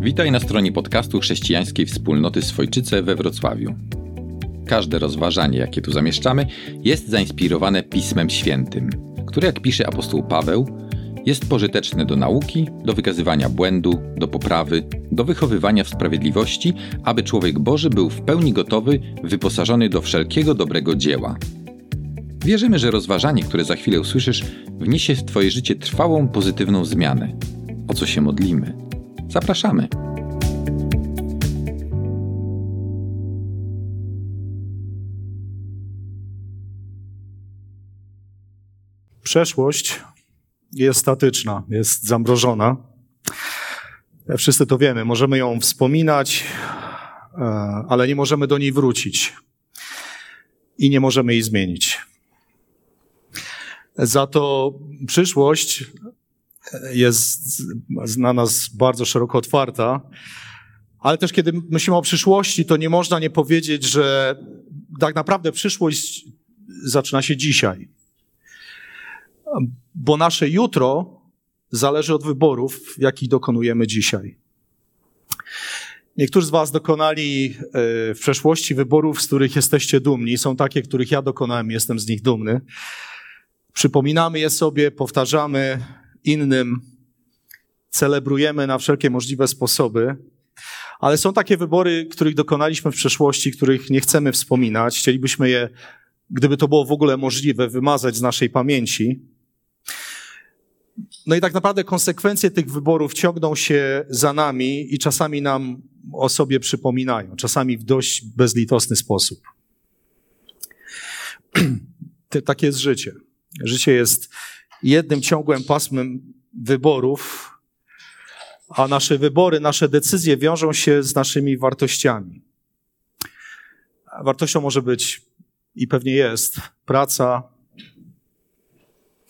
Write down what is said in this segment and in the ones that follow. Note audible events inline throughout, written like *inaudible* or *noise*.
Witaj na stronie podcastu chrześcijańskiej wspólnoty Swojczyce we Wrocławiu. Każde rozważanie, jakie tu zamieszczamy, jest zainspirowane Pismem Świętym, które, jak pisze apostoł Paweł, jest pożyteczne do nauki, do wykazywania błędu, do poprawy, do wychowywania w sprawiedliwości, aby człowiek Boży był w pełni gotowy, wyposażony do wszelkiego dobrego dzieła. Wierzymy, że rozważanie, które za chwilę usłyszysz, wniesie w Twoje życie trwałą, pozytywną zmianę. O co się modlimy? Zapraszamy. Przeszłość jest statyczna, jest zamrożona. Wszyscy to wiemy. Możemy ją wspominać, e, ale nie możemy do niej wrócić i nie możemy jej zmienić. Za to przyszłość jest na nas bardzo szeroko otwarta, ale też kiedy myślimy o przyszłości, to nie można nie powiedzieć, że tak naprawdę przyszłość zaczyna się dzisiaj. Bo nasze jutro zależy od wyborów, jakich dokonujemy dzisiaj. Niektórzy z Was dokonali e, w przeszłości wyborów, z których jesteście dumni. Są takie, których ja dokonałem, jestem z nich dumny. Przypominamy je sobie, powtarzamy innym, celebrujemy na wszelkie możliwe sposoby. Ale są takie wybory, których dokonaliśmy w przeszłości, których nie chcemy wspominać. Chcielibyśmy je, gdyby to było w ogóle możliwe, wymazać z naszej pamięci. No i tak naprawdę konsekwencje tych wyborów ciągną się za nami i czasami nam o sobie przypominają, czasami w dość bezlitosny sposób. *clears throat* Takie jest życie. Życie jest jednym ciągłym pasmem wyborów, a nasze wybory, nasze decyzje wiążą się z naszymi wartościami. Wartością może być i pewnie jest praca,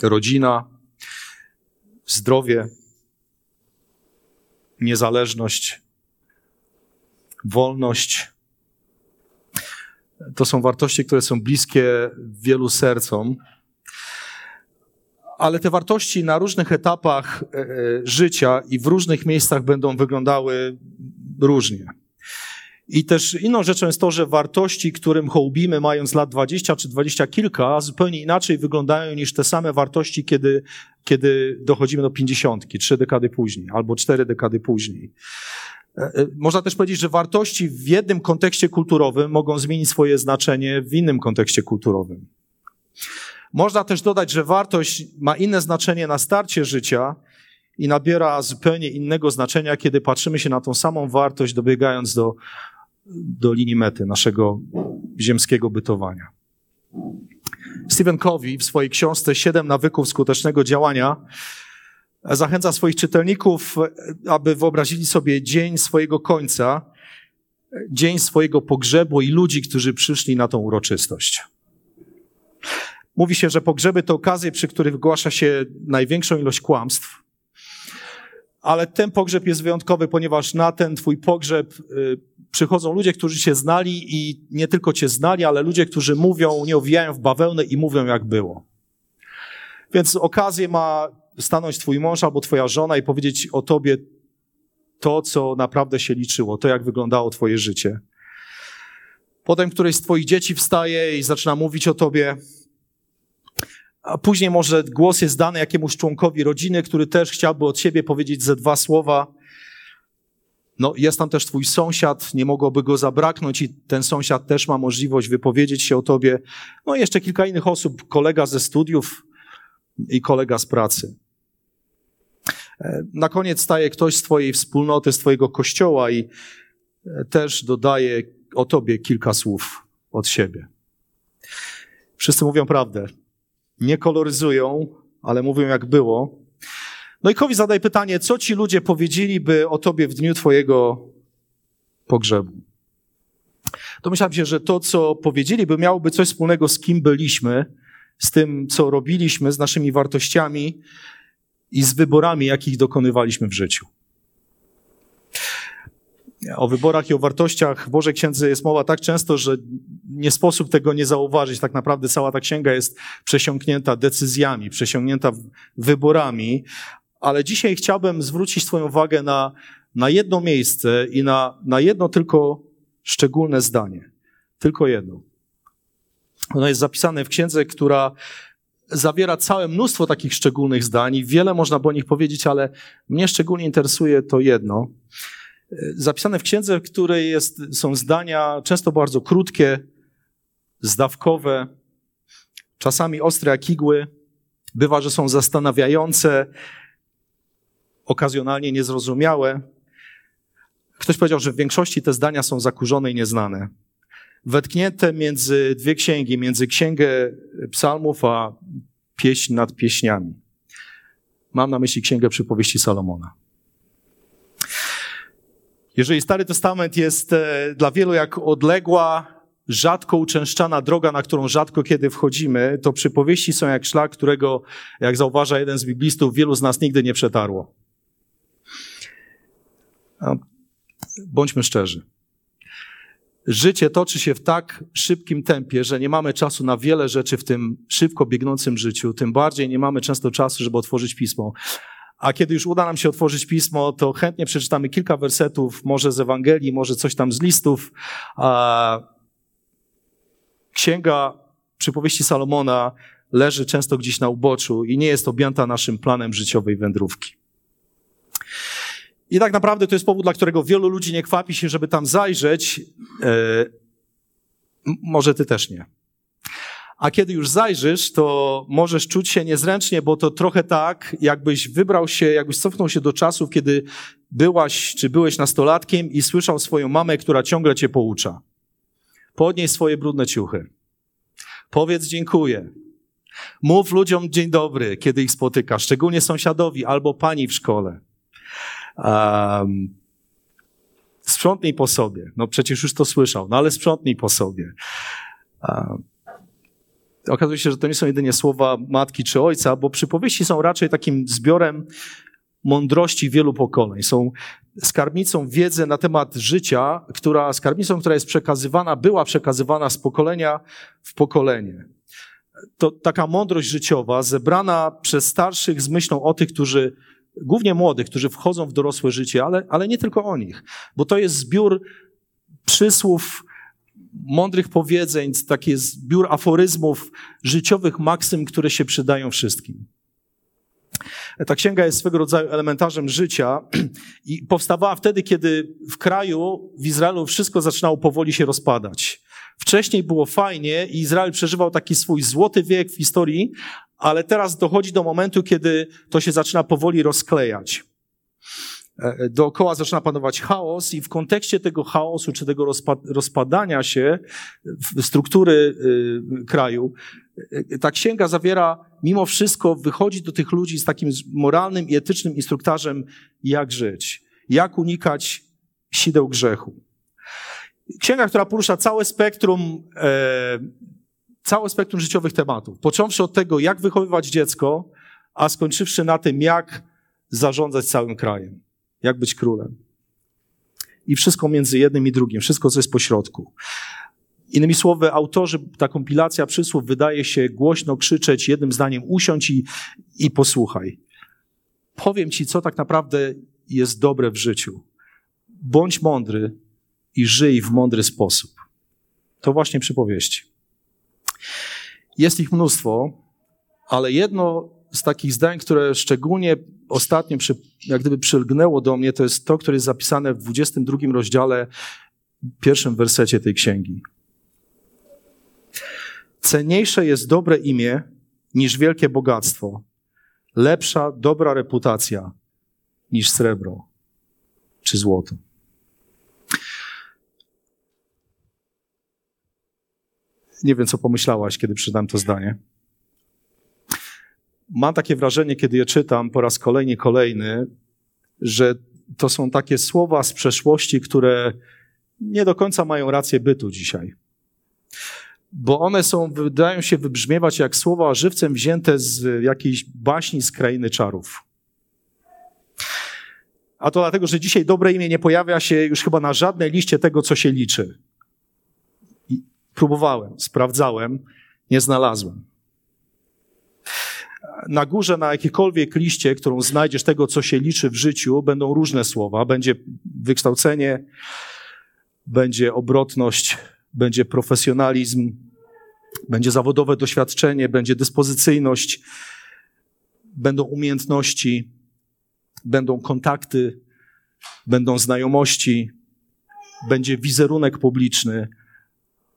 rodzina, zdrowie, niezależność, wolność. To są wartości, które są bliskie wielu sercom ale te wartości na różnych etapach e, e, życia i w różnych miejscach będą wyglądały różnie. I też inną rzeczą jest to, że wartości, którym hołbimy mając lat 20 czy 20 kilka, zupełnie inaczej wyglądają niż te same wartości, kiedy, kiedy dochodzimy do pięćdziesiątki, trzy dekady później albo cztery dekady później. E, można też powiedzieć, że wartości w jednym kontekście kulturowym mogą zmienić swoje znaczenie w innym kontekście kulturowym. Można też dodać, że wartość ma inne znaczenie na starcie życia i nabiera zupełnie innego znaczenia, kiedy patrzymy się na tą samą wartość, dobiegając do, do linii mety naszego ziemskiego bytowania. Stephen Covey w swojej książce Siedem nawyków skutecznego działania zachęca swoich czytelników, aby wyobrazili sobie dzień swojego końca, dzień swojego pogrzebu i ludzi, którzy przyszli na tą uroczystość. Mówi się, że pogrzeby to okazje, przy których wygłasza się największą ilość kłamstw. Ale ten pogrzeb jest wyjątkowy, ponieważ na ten twój pogrzeb y, przychodzą ludzie, którzy cię znali i nie tylko cię znali, ale ludzie, którzy mówią, nie owijają w bawełnę i mówią jak było. Więc okazję ma stanąć twój mąż albo twoja żona i powiedzieć o tobie to, co naprawdę się liczyło, to jak wyglądało twoje życie. Potem któreś z twoich dzieci wstaje i zaczyna mówić o tobie, a później może głos jest dany jakiemuś członkowi rodziny, który też chciałby od siebie powiedzieć ze dwa słowa. No, jest tam też twój sąsiad, nie mogłoby go zabraknąć i ten sąsiad też ma możliwość wypowiedzieć się o tobie. No, i jeszcze kilka innych osób, kolega ze studiów i kolega z pracy. E, na koniec staje ktoś z twojej wspólnoty, z twojego kościoła i e, też dodaje o tobie kilka słów od siebie. Wszyscy mówią prawdę nie koloryzują, ale mówią jak było. No i Kowi zadaj pytanie, co ci ludzie powiedzieliby o tobie w dniu twojego pogrzebu? To myślałem się, że to, co powiedzieliby, miałoby coś wspólnego z kim byliśmy, z tym, co robiliśmy, z naszymi wartościami i z wyborami, jakich dokonywaliśmy w życiu. O wyborach i o wartościach w Bożej Księdze jest mowa tak często, że nie sposób tego nie zauważyć. Tak naprawdę cała ta księga jest przesiąknięta decyzjami, przesiąknięta wyborami, ale dzisiaj chciałbym zwrócić Twoją uwagę na na jedno miejsce i na, na jedno tylko szczególne zdanie. Tylko jedno. Ono jest zapisane w księdze, która zawiera całe mnóstwo takich szczególnych zdań. Wiele można by o nich powiedzieć, ale mnie szczególnie interesuje to jedno. Zapisane w księdze, w której jest, są zdania często bardzo krótkie, zdawkowe, czasami ostre jak igły. Bywa, że są zastanawiające, okazjonalnie niezrozumiałe. Ktoś powiedział, że w większości te zdania są zakurzone i nieznane. Wetknięte między dwie księgi, między księgę psalmów a pieśń nad pieśniami. Mam na myśli księgę przypowieści Salomona. Jeżeli Stary Testament jest e, dla wielu jak odległa, rzadko uczęszczana droga, na którą rzadko kiedy wchodzimy, to przypowieści są jak szlak, którego, jak zauważa jeden z biblistów, wielu z nas nigdy nie przetarło. Bądźmy szczerzy. Życie toczy się w tak szybkim tempie, że nie mamy czasu na wiele rzeczy w tym szybko biegnącym życiu. Tym bardziej nie mamy często czasu, żeby otworzyć pismo. A kiedy już uda nam się otworzyć pismo, to chętnie przeczytamy kilka wersetów, może z Ewangelii, może coś tam z listów. Księga przypowieści Salomona leży często gdzieś na uboczu i nie jest objęta naszym planem życiowej wędrówki. I tak naprawdę to jest powód, dla którego wielu ludzi nie kwapi się, żeby tam zajrzeć. E, może ty też nie. A kiedy już zajrzysz, to możesz czuć się niezręcznie, bo to trochę tak, jakbyś wybrał się, jakbyś cofnął się do czasów, kiedy byłaś czy byłeś nastolatkiem i słyszał swoją mamę, która ciągle cię poucza. Podnieś swoje brudne ciuchy. Powiedz dziękuję. Mów ludziom dzień dobry, kiedy ich spotykasz, szczególnie sąsiadowi albo pani w szkole. Um, sprzątnij po sobie. No przecież już to słyszał, no ale sprzątnij po sobie. Um, okazuje się, że to nie są jedynie słowa matki czy ojca, bo przypowieści są raczej takim zbiorem mądrości wielu pokoleń. Są skarbnicą wiedzy na temat życia, która, skarbnicą, która jest przekazywana, była przekazywana z pokolenia w pokolenie. To taka mądrość życiowa, zebrana przez starszych z myślą o tych, którzy głównie młodych, którzy wchodzą w dorosłe życie, ale, ale nie tylko o nich, bo to jest zbiór przysłów, mądrych powiedzeń, taki zbiór aforyzmów, życiowych maksym, które się przydają wszystkim. Ta księga jest swego rodzaju elementarzem życia *clears throat* i powstawała wtedy, kiedy w kraju, w Izraelu, wszystko zaczynało powoli się rozpadać. Wcześniej było fajnie i Izrael przeżywał taki swój złoty wiek w historii, ale teraz dochodzi do momentu, kiedy to się zaczyna powoli rozklejać. E, e, dookoła zaczyna panować chaos i w kontekście tego chaosu, czy tego rozpadania się struktury y, kraju, y, ta księga zawiera, mimo wszystko, wychodzi do tych ludzi z takim moralnym i etycznym instruktarzem, jak żyć, jak unikać sideł grzechu. Księga, która porusza całe spektrum e, całe spektrum życiowych tematów. Począwszy od tego, jak wychowywać dziecko, a skończywszy na tym, jak zarządzać całym krajem, jak być królem. I wszystko między jednym i drugim, wszystko, co jest pośrodku. Innymi słowy, autorzy, ta kompilacja przysłów wydaje się głośno krzyczeć, jednym zdaniem usiądź i, i posłuchaj. Powiem ci, co tak naprawdę jest dobre w życiu. Bądź mądry i żyj w mądry sposób. To właśnie przypowieści. Jest ich mnóstwo, ale jedno z takich zdań, które szczególnie ostatnio przy, jak gdyby przylgnęło do mnie, to jest to, które jest zapisane w 22 rozdziale, pierwszym wersecie tej księgi. Cenniejsze jest dobre imię niż wielkie bogactwo. Lepsza, dobra reputacja niż srebro czy złoto. Nie wiem, co pomyślałaś, kiedy przeczytałem to zdanie. Mam takie wrażenie, kiedy je czytam po raz kolejny, kolejny, że to są takie słowa z przeszłości, które nie do końca mają rację bytu dzisiaj. Bo one są, wydają się wybrzmiewać jak słowa żywcem wzięte z jakiejś baśni z krainy czarów. A to dlatego, że dzisiaj dobre imię nie pojawia się już chyba na żadnej liście tego, co się liczy. Próbowałem, sprawdzałem, nie znalazłem. Na górze, na jakiejkolwiek liście, którą znajdziesz tego, co się liczy w życiu, będą różne słowa. Będzie wykształcenie, będzie obrotność, będzie profesjonalizm, będzie zawodowe doświadczenie, będzie dyspozycyjność, będą umiejętności, będą kontakty, będą znajomości, będzie wizerunek publiczny,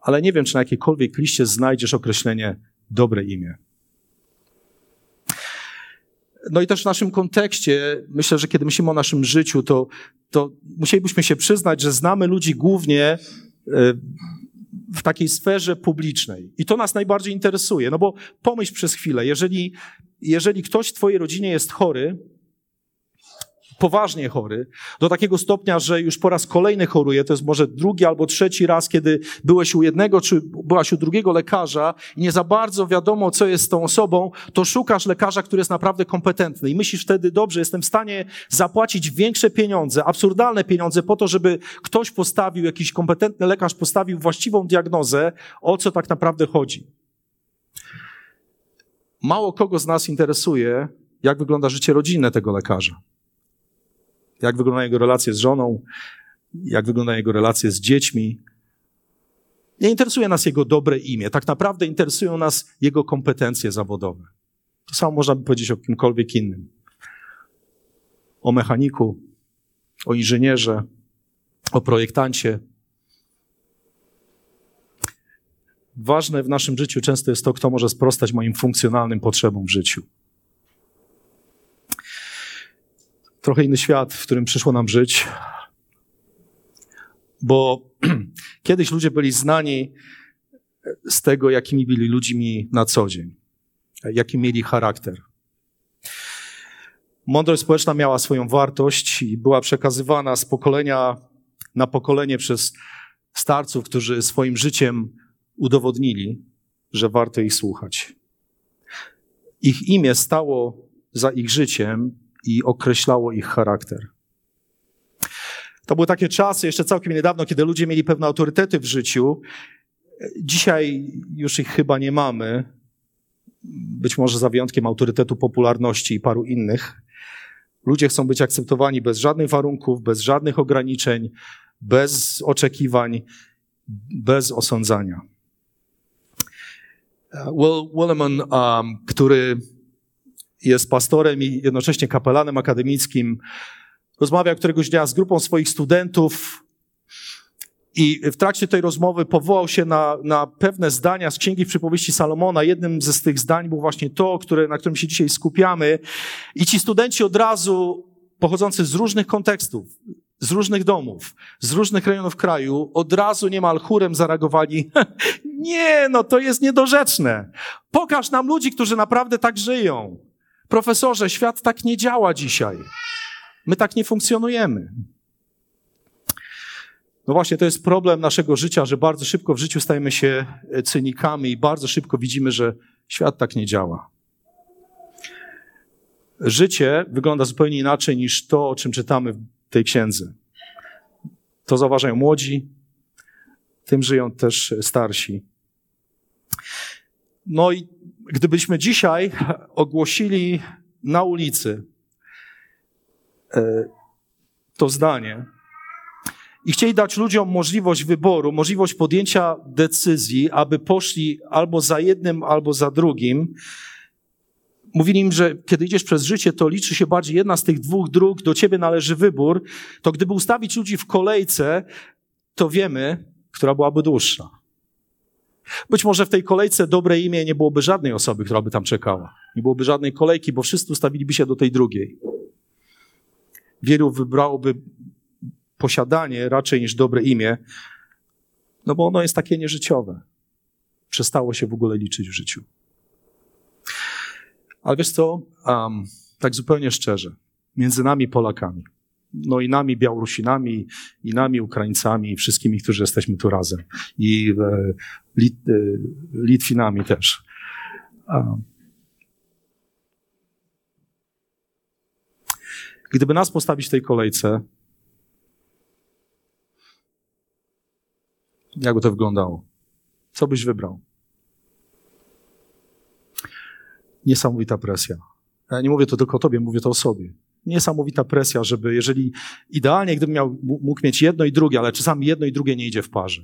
ale nie wiem, czy na jakiejkolwiek liście znajdziesz określenie dobre imię. No i też w naszym kontekście, myślę, że kiedy myślimy o naszym życiu, to, to musielibyśmy się przyznać, że znamy ludzi głównie e, w takiej sferze publicznej. I to nas najbardziej interesuje, no bo pomyśl przez chwilę, jeżeli, jeżeli ktoś w twojej rodzinie jest chory, poważnie chory, do takiego stopnia, że już po raz kolejny choruje, to jest może drugi albo trzeci raz, kiedy byłeś u jednego czy byłaś u drugiego lekarza i nie za bardzo wiadomo, co jest z tą osobą, to szukasz lekarza, który jest naprawdę kompetentny. I myślisz wtedy, dobrze, jestem w stanie zapłacić większe pieniądze, absurdalne pieniądze po to, żeby ktoś postawił, jakiś kompetentny lekarz postawił właściwą diagnozę, o co tak naprawdę chodzi. Mało kogo z nas interesuje, jak wygląda życie rodzinne tego lekarza jak wyglądają jego relacje z żoną, jak wyglądają jego relacje z dziećmi. Nie interesuje nas jego dobre imię. Tak naprawdę interesują nas jego kompetencje zawodowe. To samo można by powiedzieć o kimkolwiek innym. O mechaniku, o inżynierze, o projektancie. Ważne w naszym życiu często jest to, kto może sprostać moim funkcjonalnym potrzebom w życiu. Trochę inny świat, w którym przyszło nam żyć, bo *clears throat* kiedyś ludzie byli znani z tego, jakimi byli ludźmi na co dzień, jaki mieli charakter. Mądrość społeczna miała swoją wartość i była przekazywana z pokolenia na pokolenie przez starców, którzy swoim życiem udowodnili, że warto ich słuchać. Ich imię stało za ich życiem i określało ich charakter. To były takie czasy, jeszcze całkiem niedawno, kiedy ludzie mieli pewne autorytety w życiu. Dzisiaj już ich chyba nie mamy. Być może za wyjątkiem autorytetu popularności i paru innych. Ludzie chcą być akceptowani bez żadnych warunków, bez żadnych ograniczeń, bez oczekiwań, bez osądzania. Will Williman, um, który jest pastorem i jednocześnie kapelanem akademickim. Rozmawiał któregoś dnia z grupą swoich studentów i w trakcie tej rozmowy powołał się na, na pewne zdania z Księgi Przypowieści Salomona. Jednym z tych zdań było właśnie to, które, na którym się dzisiaj skupiamy. I ci studenci od razu, pochodzący z różnych kontekstów, z różnych domów, z różnych rejonów kraju, od razu niemal chórem zareagowali. *laughs* Nie, no to jest niedorzeczne. Pokaż nam ludzi, którzy naprawdę tak żyją. Profesorze, świat tak nie działa dzisiaj. My tak nie funkcjonujemy. No właśnie, to jest problem naszego życia, że bardzo szybko w życiu stajemy się e, cynikami i bardzo szybko widzimy, że świat tak nie działa. Życie wygląda zupełnie inaczej niż to, o czym czytamy w tej księdze. To zauważają młodzi, tym żyją też starsi. No i gdybyśmy dzisiaj ogłosili na ulicy e, to zdanie. I chcieli dać ludziom możliwość wyboru, możliwość podjęcia decyzji, aby poszli albo za jednym, albo za drugim, mówili im, że kiedy idziesz przez życie, to liczy się bardziej jedna z tych dwóch dróg, do ciebie należy wybór, to gdyby ustawić ludzi w kolejce, to wiemy, która byłaby dłuższa. Być może w tej kolejce dobre imię nie byłoby żadnej osoby, która by tam czekała. Nie byłoby żadnej kolejki, bo wszyscy ustawiliby się do tej drugiej. Wielu wybrałoby posiadanie raczej niż dobre imię, no bo ono jest takie nieżyciowe. Przestało się w ogóle liczyć w życiu. Ale wiesz co, um, tak zupełnie szczerze, między nami Polakami, no i nami Białorusinami, i nami Ukraińcami, i wszystkimi, którzy jesteśmy tu razem. I e, Lit, e, Litwinami też. Gdyby nas postawić w tej kolejce, jakby to wyglądało? Co byś wybrał? Niesamowita presja. Ja nie mówię to tylko o tobie, mówię to o sobie. Niesamowita presja, żeby, jeżeli idealnie, gdybym miał, mógł mieć jedno i drugie, ale czasami jedno i drugie nie idzie w parze.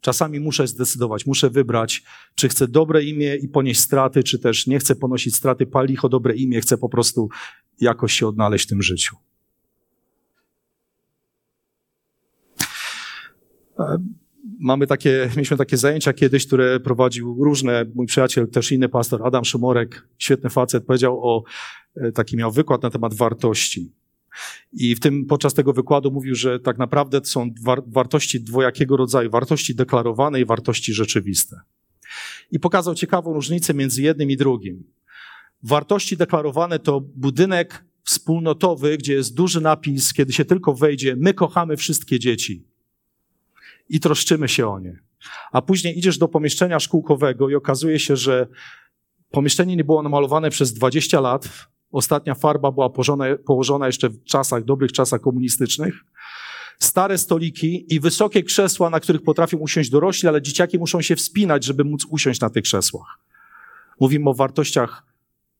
Czasami muszę zdecydować, muszę wybrać, czy chcę dobre imię i ponieść straty, czy też nie chcę ponosić straty, pal licho dobre imię, chcę po prostu jakoś się odnaleźć w tym życiu. Mamy takie, mieliśmy takie zajęcia kiedyś, które prowadził różne, mój przyjaciel, też inny pastor, Adam Szumorek, świetny facet, powiedział o, e, taki miał wykład na temat wartości. I w tym, podczas tego wykładu mówił, że tak naprawdę są war, wartości dwojakiego rodzaju, wartości deklarowane i wartości rzeczywiste. I pokazał ciekawą różnicę między jednym i drugim. Wartości deklarowane to budynek wspólnotowy, gdzie jest duży napis, kiedy się tylko wejdzie, my kochamy wszystkie dzieci i troszczymy się o nie. A później idziesz do pomieszczenia szkółkowego i okazuje się, że pomieszczenie nie było namalowane przez 20 lat. Ostatnia farba była położona, położona jeszcze w czasach, dobrych czasach komunistycznych. Stare stoliki i wysokie krzesła, na których potrafią usiąść dorośli, ale dzieciaki muszą się wspinać, żeby móc usiąść na tych krzesłach. Mówimy o wartościach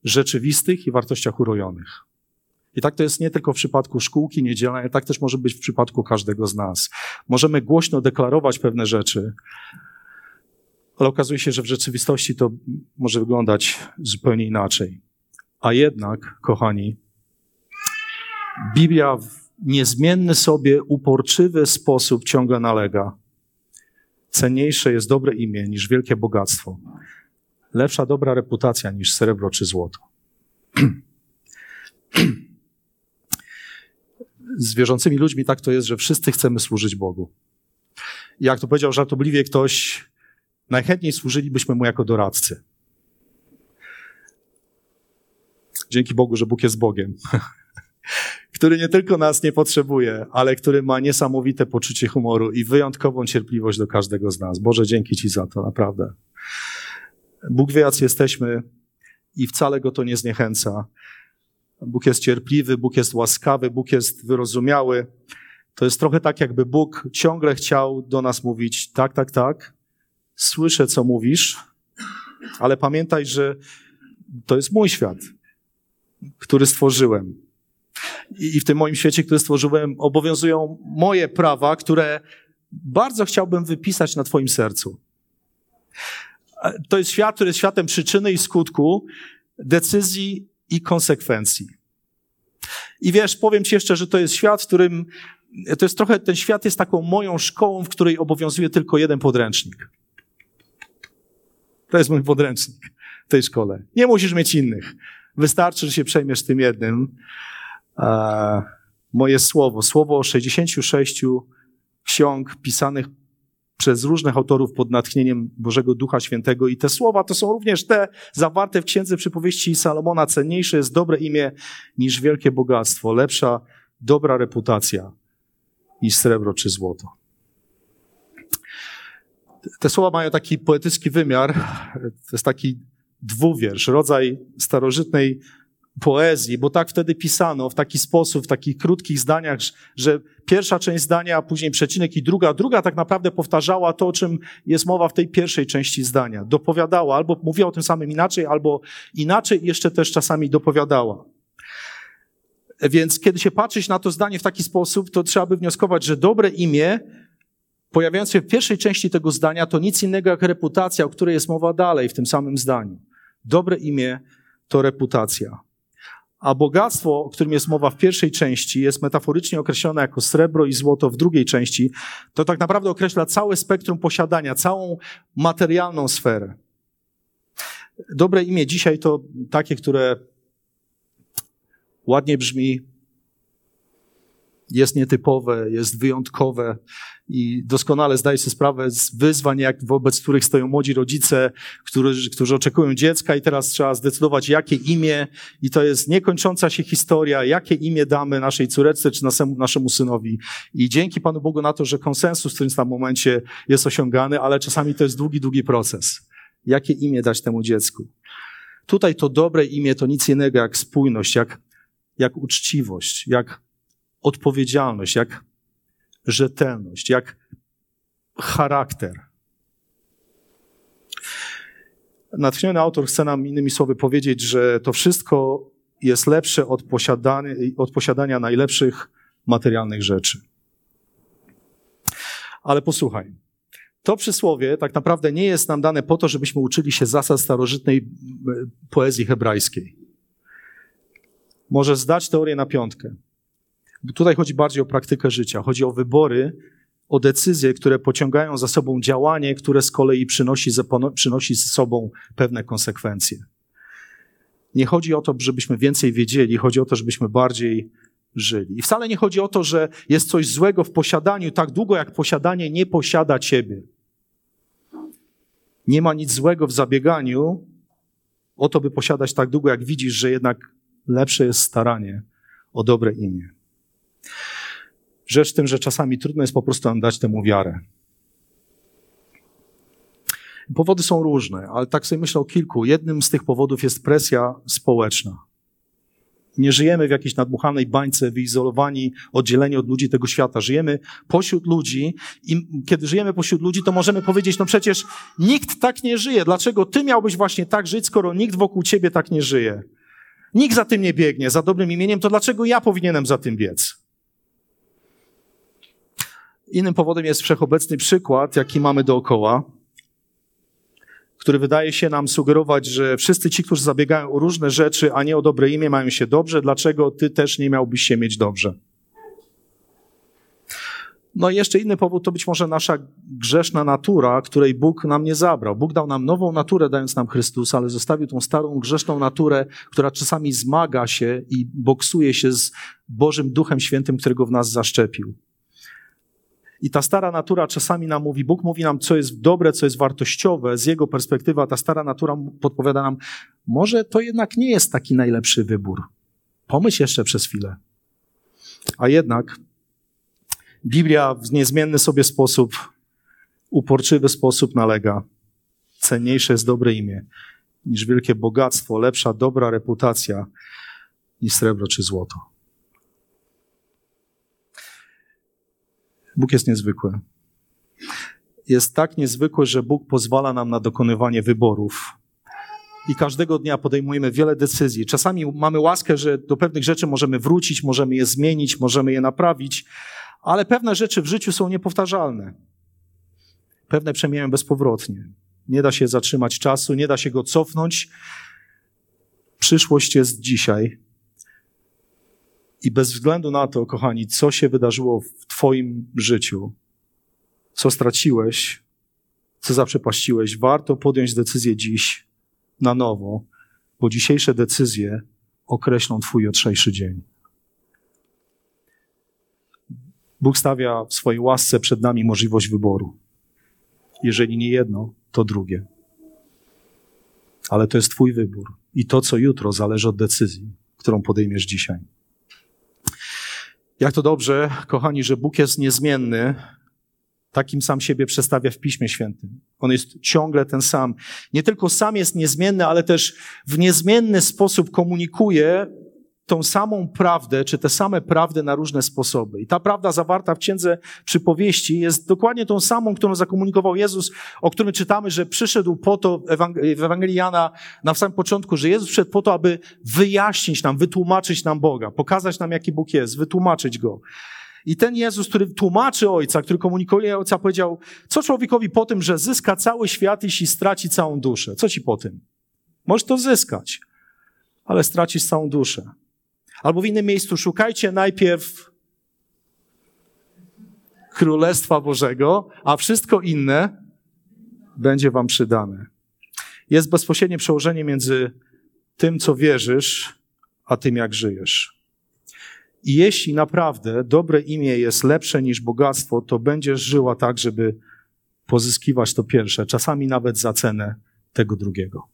rzeczywistych i wartościach urojonych. I tak to jest nie tylko w przypadku szkółki niedzielnej, tak też może być w przypadku każdego z nas. Możemy głośno deklarować pewne rzeczy, ale okazuje się, że w rzeczywistości to może wyglądać zupełnie inaczej. A jednak, kochani, Biblia w niezmienny sobie, uporczywy sposób ciągle nalega. Cenniejsze jest dobre imię niż wielkie bogactwo. Lepsza dobra reputacja niż srebro czy złoto. *clears throat* z wierzącymi ludźmi tak to jest, że wszyscy chcemy służyć Bogu. Jak to powiedział żartobliwie ktoś, najchętniej służylibyśmy Mu jako doradcy. Dzięki Bogu, że Bóg jest Bogiem, *laughs* który nie tylko nas nie potrzebuje, ale który ma niesamowite poczucie humoru i wyjątkową cierpliwość do każdego z nas. Boże, dzięki Ci za to, naprawdę. Bóg wie, jacy jesteśmy i wcale go to nie zniechęca. Bóg jest cierpliwy, Bóg jest łaskawy, Bóg jest wyrozumiały. To jest trochę tak, jakby Bóg ciągle chciał do nas mówić: tak, tak, tak, słyszę, co mówisz, ale pamiętaj, że to jest mój świat, który stworzyłem. I w tym moim świecie, który stworzyłem, obowiązują moje prawa, które bardzo chciałbym wypisać na Twoim sercu. To jest świat, który jest światem przyczyny i skutku, decyzji i konsekwencji. I wiesz, powiem ci jeszcze, że to jest świat, w którym to jest trochę, ten świat jest taką moją szkołą, w której obowiązuje tylko jeden podręcznik. To jest mój podręcznik w tej szkole. Nie musisz mieć innych. Wystarczy, że się przejmiesz tym jednym. E, moje słowo, słowo 66 ksiąg pisanych przez różnych autorów pod natchnieniem Bożego Ducha Świętego. I te słowa to są również te zawarte w Księdze Przypowieści Salomona. Cenniejsze jest dobre imię niż wielkie bogactwo, lepsza dobra reputacja niż srebro czy złoto. Te słowa mają taki poetycki wymiar. To jest taki dwuwiersz, rodzaj starożytnej poezji, bo tak wtedy pisano w taki sposób, w takich krótkich zdaniach, że pierwsza część zdania, a później przecinek i druga, druga tak naprawdę powtarzała to, o czym jest mowa w tej pierwszej części zdania. Dopowiadała, albo mówiła o tym samym inaczej, albo inaczej jeszcze też czasami dopowiadała. Więc kiedy się patrzeć na to zdanie w taki sposób, to trzeba by wnioskować, że dobre imię pojawiające się w pierwszej części tego zdania to nic innego jak reputacja, o której jest mowa dalej w tym samym zdaniu. Dobre imię to reputacja. A bogactwo, o którym jest mowa w pierwszej części, jest metaforycznie określone jako srebro i złoto w drugiej części. To tak naprawdę określa całe spektrum posiadania, całą materialną sferę. Dobre imię dzisiaj to takie, które ładnie brzmi, jest nietypowe, jest wyjątkowe i doskonale zdaję sobie sprawę z wyzwań, jak wobec których stoją młodzi rodzice, którzy, którzy oczekują dziecka i teraz trzeba zdecydować, jakie imię i to jest niekończąca się historia, jakie imię damy naszej córeczce czy naszemu, naszemu synowi. I dzięki Panu Bogu na to, że konsensus w tym samym momencie jest osiągany, ale czasami to jest długi, długi proces. Jakie imię dać temu dziecku? Tutaj to dobre imię to nic innego jak spójność, jak, jak uczciwość, jak odpowiedzialność, jak rzetelność, jak charakter. natchniony autor chce nam innymi słowy powiedzieć, że to wszystko jest lepsze od posiadania, od posiadania najlepszych materialnych rzeczy. Ale posłuchaj. To przysłowie tak naprawdę nie jest nam dane po to, żebyśmy uczyli się zasad starożytnej poezji hebrajskiej. Może zdać teorię na piątkę. Tutaj chodzi bardziej o praktykę życia. Chodzi o wybory, o decyzje, które pociągają za sobą działanie, które z kolei przynosi, przynosi ze sobą pewne konsekwencje. Nie chodzi o to, żebyśmy więcej wiedzieli, chodzi o to, żebyśmy bardziej żyli. I wcale nie chodzi o to, że jest coś złego w posiadaniu tak długo, jak posiadanie nie posiada ciebie. Nie ma nic złego w zabieganiu o to, by posiadać tak długo, jak widzisz, że jednak lepsze jest staranie o dobre imię. Rzecz w tym, że czasami trudno jest po prostu nam dać temu wiarę. Powody są różne, ale tak sobie myślę o kilku. Jednym z tych powodów jest presja społeczna. Nie żyjemy w jakiejś nadmuchanej bańce, wyizolowani, oddzieleni od ludzi tego świata. Żyjemy pośród ludzi i kiedy żyjemy pośród ludzi, to możemy powiedzieć, no przecież nikt tak nie żyje. Dlaczego ty miałbyś właśnie tak żyć, skoro nikt wokół ciebie tak nie żyje? Nikt za tym nie biegnie, za dobrym imieniem, to dlaczego ja powinienem za tym biec? Innym powodem jest wszechobecny przykład, jaki mamy dookoła, który wydaje się nam sugerować, że wszyscy ci, którzy zabiegają o różne rzeczy, a nie o dobre imię, mają się dobrze. Dlaczego ty też nie miałbyś się mieć dobrze? No i jeszcze inny powód to być może nasza grzeszna natura, której Bóg nam nie zabrał. Bóg dał nam nową naturę, dając nam Chrystusa, ale zostawił tą starą grzeszną naturę, która czasami zmaga się i boksuje się z Bożym Duchem Świętym, którego w nas zaszczepił. I ta stara natura czasami nam mówi, Bóg mówi nam, co jest dobre, co jest wartościowe. Z jego perspektywy, a ta stara natura podpowiada nam, może to jednak nie jest taki najlepszy wybór. Pomyśl jeszcze przez chwilę. A jednak Biblia w niezmienny sobie sposób, uporczywy sposób nalega. Cenniejsze jest dobre imię niż wielkie bogactwo, lepsza dobra reputacja niż srebro czy złoto. Bóg jest niezwykły. Jest tak niezwykły, że Bóg pozwala nam na dokonywanie wyborów. I każdego dnia podejmujemy wiele decyzji. Czasami mamy łaskę, że do pewnych rzeczy możemy wrócić, możemy je zmienić, możemy je naprawić, ale pewne rzeczy w życiu są niepowtarzalne. Pewne przemijają bezpowrotnie. Nie da się zatrzymać czasu, nie da się go cofnąć. Przyszłość jest dzisiaj. I bez względu na to, kochani, co się wydarzyło w Twoim życiu, co straciłeś, co zaprzepaściłeś, warto podjąć decyzję dziś na nowo, bo dzisiejsze decyzje określą Twój jutrzejszy dzień. Bóg stawia w swojej łasce przed nami możliwość wyboru. Jeżeli nie jedno, to drugie. Ale to jest Twój wybór. I to, co jutro, zależy od decyzji, którą podejmiesz dzisiaj. Jak to dobrze, kochani, że Bóg jest niezmienny, takim sam siebie przedstawia w Piśmie Świętym. On jest ciągle ten sam. Nie tylko sam jest niezmienny, ale też w niezmienny sposób komunikuje tą samą prawdę, czy te same prawdy na różne sposoby. I ta prawda zawarta w księdze przypowieści jest dokładnie tą samą, którą zakomunikował Jezus, o którym czytamy, że przyszedł po to w Ewangelii Jana na samym początku, że Jezus przyszedł po to, aby wyjaśnić nam, wytłumaczyć nam Boga, pokazać nam, jaki Bóg jest, wytłumaczyć Go. I ten Jezus, który tłumaczy Ojca, który komunikuje Ojca, powiedział, co człowiekowi po tym, że zyska cały świat, jeśli straci całą duszę? Co ci po tym? Możesz to zyskać, ale stracisz całą duszę. Albo w innym miejscu szukajcie najpierw Królestwa Bożego, a wszystko inne będzie wam przydane. Jest bezpośrednie przełożenie między tym, co wierzysz, a tym, jak żyjesz. I jeśli naprawdę dobre imię jest lepsze niż bogactwo, to będziesz żyła tak, żeby pozyskiwać to pierwsze, czasami nawet za cenę tego drugiego.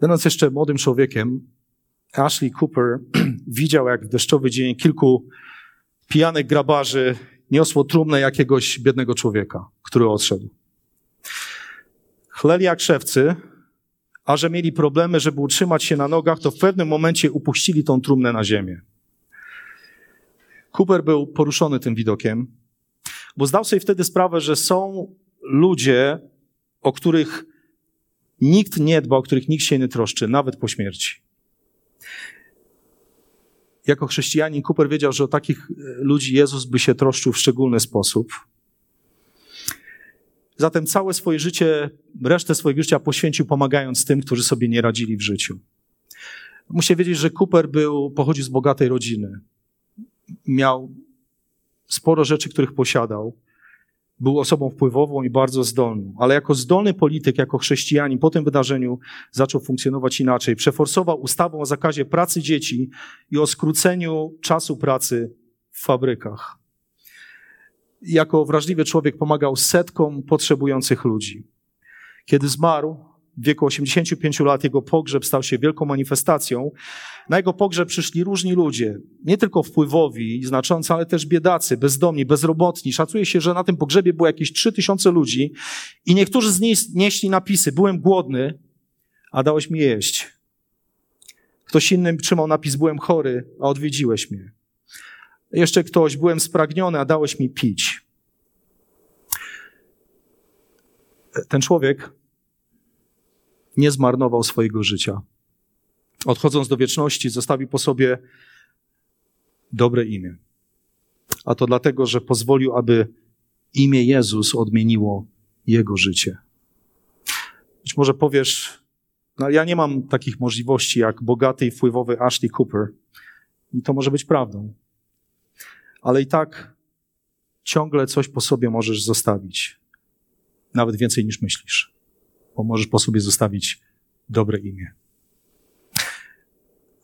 Będąc jeszcze młodym człowiekiem, Ashley Cooper *clears throat* widział, jak w deszczowy dzień kilku pijanych grabarzy niosło trumnę jakiegoś biednego człowieka, który odszedł. Chleli jak szewcy, a że mieli problemy, żeby utrzymać się na nogach, to w pewnym momencie upuścili tą trumnę na ziemię. Cooper był poruszony tym widokiem, bo zdał sobie wtedy sprawę, że są ludzie, o których nikt nie dba, o których nikt się nie troszczy, nawet po śmierci. Jako chrześcijanin Cooper wiedział, że o takich ludzi Jezus by się troszczył w szczególny sposób. Zatem całe swoje życie, resztę swojego życia poświęcił pomagając tym, którzy sobie nie radzili w życiu. Muszę wiedzieć, że Cooper był, pochodził z bogatej rodziny. Miał sporo rzeczy, których posiadał. Był osobą wpływową i bardzo zdolną, ale jako zdolny polityk, jako chrześcijanin po tym wydarzeniu zaczął funkcjonować inaczej. Przeforsował ustawę o zakazie pracy dzieci i o skróceniu czasu pracy w fabrykach. Jako wrażliwy człowiek pomagał setkom potrzebujących ludzi. Kiedy zmarł, w wieku 85 lat jego pogrzeb stał się wielką manifestacją. Na jego pogrzeb przyszli różni ludzie, nie tylko wpływowi i znaczący, ale też biedacy, bezdomni, bezrobotni. Szacuje się, że na tym pogrzebie było jakieś 3000 ludzi i niektórzy z nich nieśli napisy: Byłem głodny, a dałeś mi jeść. Ktoś inny trzymał napis: Byłem chory, a odwiedziłeś mnie. Jeszcze ktoś: Byłem spragniony, a dałeś mi pić. Ten człowiek nie zmarnował swojego życia. Odchodząc do wieczności, zostawił po sobie dobre imię. A to dlatego, że pozwolił, aby imię Jezus odmieniło jego życie. Być może powiesz, no ja nie mam takich możliwości jak bogaty i wpływowy Ashley Cooper. I to może być prawdą. Ale i tak ciągle coś po sobie możesz zostawić. Nawet więcej niż myślisz bo możesz po sobie zostawić dobre imię.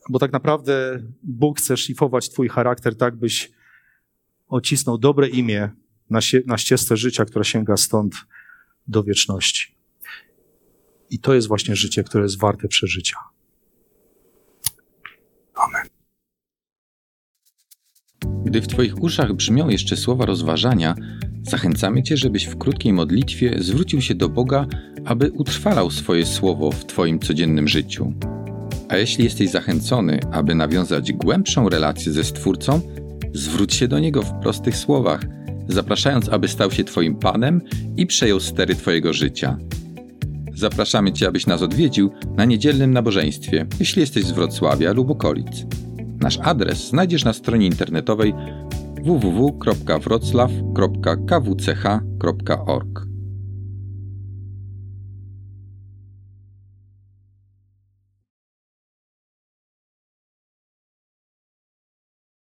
Bo tak naprawdę Bóg chce szlifować Twój charakter tak, byś ocisnął dobre imię na, na ścieżce życia, która sięga stąd do wieczności. I to jest właśnie życie, które jest warte przeżycia. Gdy w Twoich uszach brzmią jeszcze słowa rozważania, zachęcamy Cię, żebyś w krótkiej modlitwie zwrócił się do Boga, aby utrwalał swoje słowo w Twoim codziennym życiu. A jeśli jesteś zachęcony, aby nawiązać głębszą relację ze Stwórcą, zwróć się do Niego w prostych słowach, zapraszając, aby stał się Twoim Panem i przejął stery Twojego życia. Zapraszamy Cię, abyś nas odwiedził na niedzielnym nabożeństwie, jeśli jesteś z Wrocławia lub okolic. Nasz adres znajdziesz na stronie internetowej www.wroclaw.kwch.org.